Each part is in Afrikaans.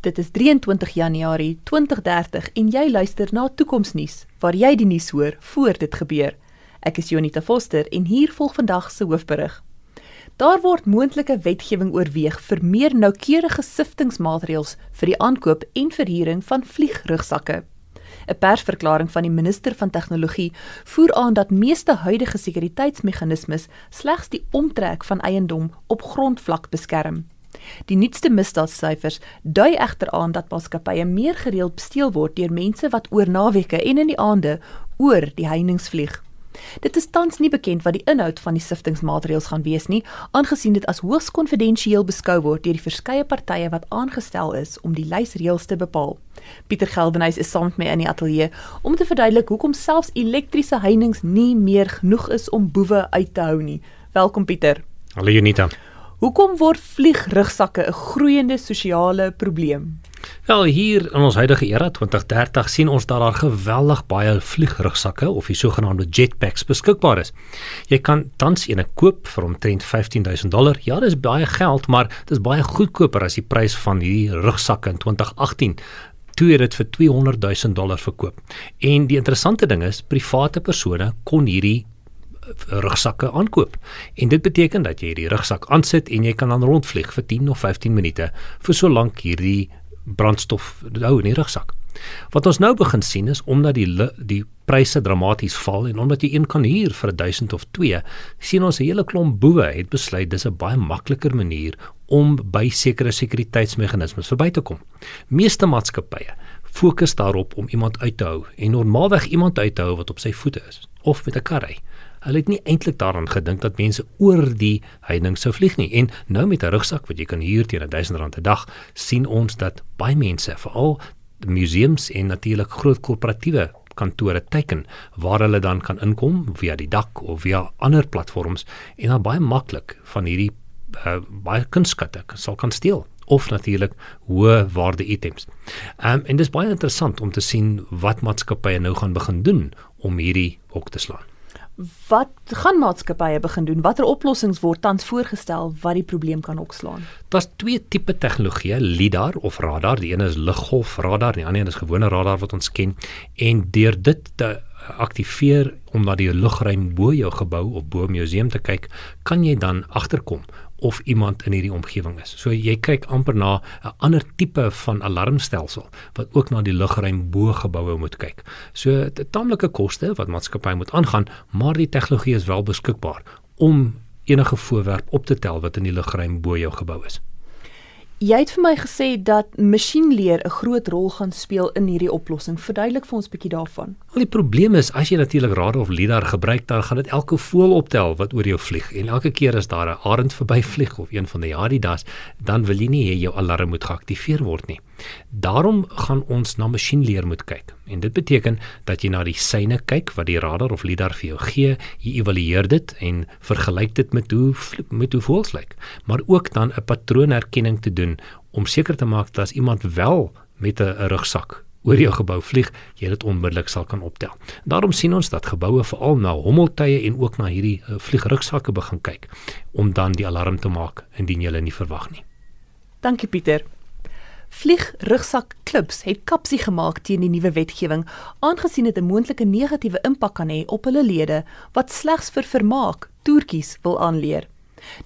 Dit is 23 Januarie 2030 en jy luister na Toekomsnuus waar jy die nuus hoor voor dit gebeur. Ek is Jonita Foster en hier volg vandag se hoofberig. Daar word moontlike wetgewing oorweeg vir meer noukeurige siftingmaatreëls vir die aankoop en verhuuring van vliegrugsakke. 'n Persverklaring van die minister van tegnologie voer aan dat meeste huidige sekuriteitsmeganismes slegs die omtrek van eiendom op grondvlak beskerm. Die nuutste misdaadsyfers dui egter aan dat maatskappye meer gereeld besteel word deur mense wat oor naweke en in die aande oor die heininge vlieg. Dit is tans nie bekend wat die inhoud van die siftingmaatreëls gaan wees nie, aangesien dit as hoogs konfidensieel beskou word deur die verskeie partye wat aangestel is om die lysreëls te bepaal. Pieter Geldenhuys is saam met my in die ateljee om te verduidelik hoekom selfs elektriese heininge nie meer genoeg is om boewe uit te hou nie. Welkom Pieter. Hallo Junita. Hoekom word vliegrugsakke 'n groeiende sosiale probleem? Wel hier in ons huidige era 2030 sien ons dat daar geweldig baie vliegrugsakke of die sogenaamde jetpacks beskikbaar is. Jy kan tans eene koop vir omtrent 15000 dollar. Ja, dis baie geld, maar dit is baie goedkoper as die prys van hierdie rugsakke in 2018 toe dit vir 200 000 dollar verkoop. En die interessante ding is, private persone kon hierdie rugsakke aankoop. En dit beteken dat jy hierdie rugsak aansit en jy kan dan rondvlieg vir 10 of 15 minute vir so lank hierdie brandstof hou in die rugsak. Wat ons nou begin sien is omdat die die pryse dramaties val en omdat jy een kan huur vir 1000 of 2, sien ons 'n hele klomp boewe het besluit dis 'n baie makliker manier om by sekere sekuriteitsmeganismes verby te kom. Meeste maatskappye fokus daarop om iemand uit te hou en normaalweg iemand uit te hou wat op sy voete is of met 'n kar ry. Hulle het nie eintlik daaraan gedink dat mense oor die heining sou vlieg nie. En nou met 'n rugsak wat jy kan huur teen R1000 'n dag, sien ons dat baie mense, veral museums en natuurlik groot korporatiewe kantore teiken waar hulle dan kan inkom via die dak of via ander platforms en dan baie maklik van hierdie uh, baie kunskatte sal kan steel of natuurlik hoë waarde items. Ehm um, en dis baie interessant om te sien wat maatskappye nou gaan begin doen om hierdie hok te slaan wat gaan maatskappye begin doen? Watter oplossings word tans voorgestel wat die probleem kan okslaan? Daar's twee tipe tegnologieë, lidar of radar. Die een is liggolfradar, die ander een is gewone radar wat ons ken. En deur dit te aktiveer om na die lugruim bo jou gebou of bo museum te kyk, kan jy dan agterkom of iemand in hierdie omgewing is. So jy kyk amper na 'n ander tipe van alarmstelsel wat ook na die lugruim bo geboue moet kyk. So taamlike koste wat maatskappye moet aangaan, maar die tegnologie is wel beskikbaar om enige voorwerp op te tel wat in die lugruim bo jou gebou is. Jy het vir my gesê dat masjienleer 'n groot rol gaan speel in hierdie oplossing. Verduidelik vir ons 'n bietjie daarvan. Al die probleem is as jy natuurlik radar of lidar gebruik, dan gaan dit elke voël optel wat oor jou vlieg. En elke keer as daar 'n arend verbyvlieg of een van die Adidas, dan wil jy nie hê jou alarm moet geaktiveer word nie. Daarom gaan ons na masjienleer moet kyk. En dit beteken dat jy na die syne kyk wat die radar of lidar vir jou gee, jy evalueer dit en vergelyk dit met hoe met hoe voels lyk, maar ook dan 'n patroonherkenning te doen om seker te maak dat as iemand wel met 'n rugsak oor jou gebou vlieg, jy dit onmiddellik sal kan optel. Daarom sien ons dat geboue veral na hommeltuie en ook na hierdie uh, vliegrugsakke begin kyk om dan die alarm te maak indien jy hulle nie verwag nie. Dankie Pieter. Vliegrugsak klubs het kapsie gemaak teen die nuwe wetgewing, aangesien dit 'n moontlike negatiewe impak kan hê op hulle lede wat slegs vir vermaak toertjies wil aanleer.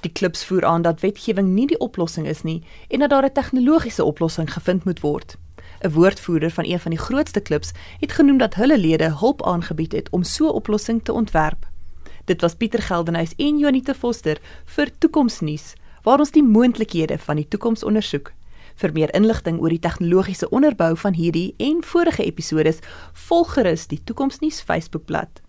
Die klubs voer aan dat wetgewing nie die oplossing is nie en dat daar 'n tegnologiese oplossing gevind moet word. 'n Woordvoerder van een van die grootste klubs het genoem dat hulle lede hulp aangebied het om so 'n oplossing te ontwerp. Dit was Pieter Geldenhuys en Jonita Foster vir Toekomsnuus, waar ons die moontlikhede van die toekoms ondersoek. Vir meer inligting oor die tegnologiese onderbou van hierdie en vorige episode, volg gerus die Toekomsnuus Facebookblad.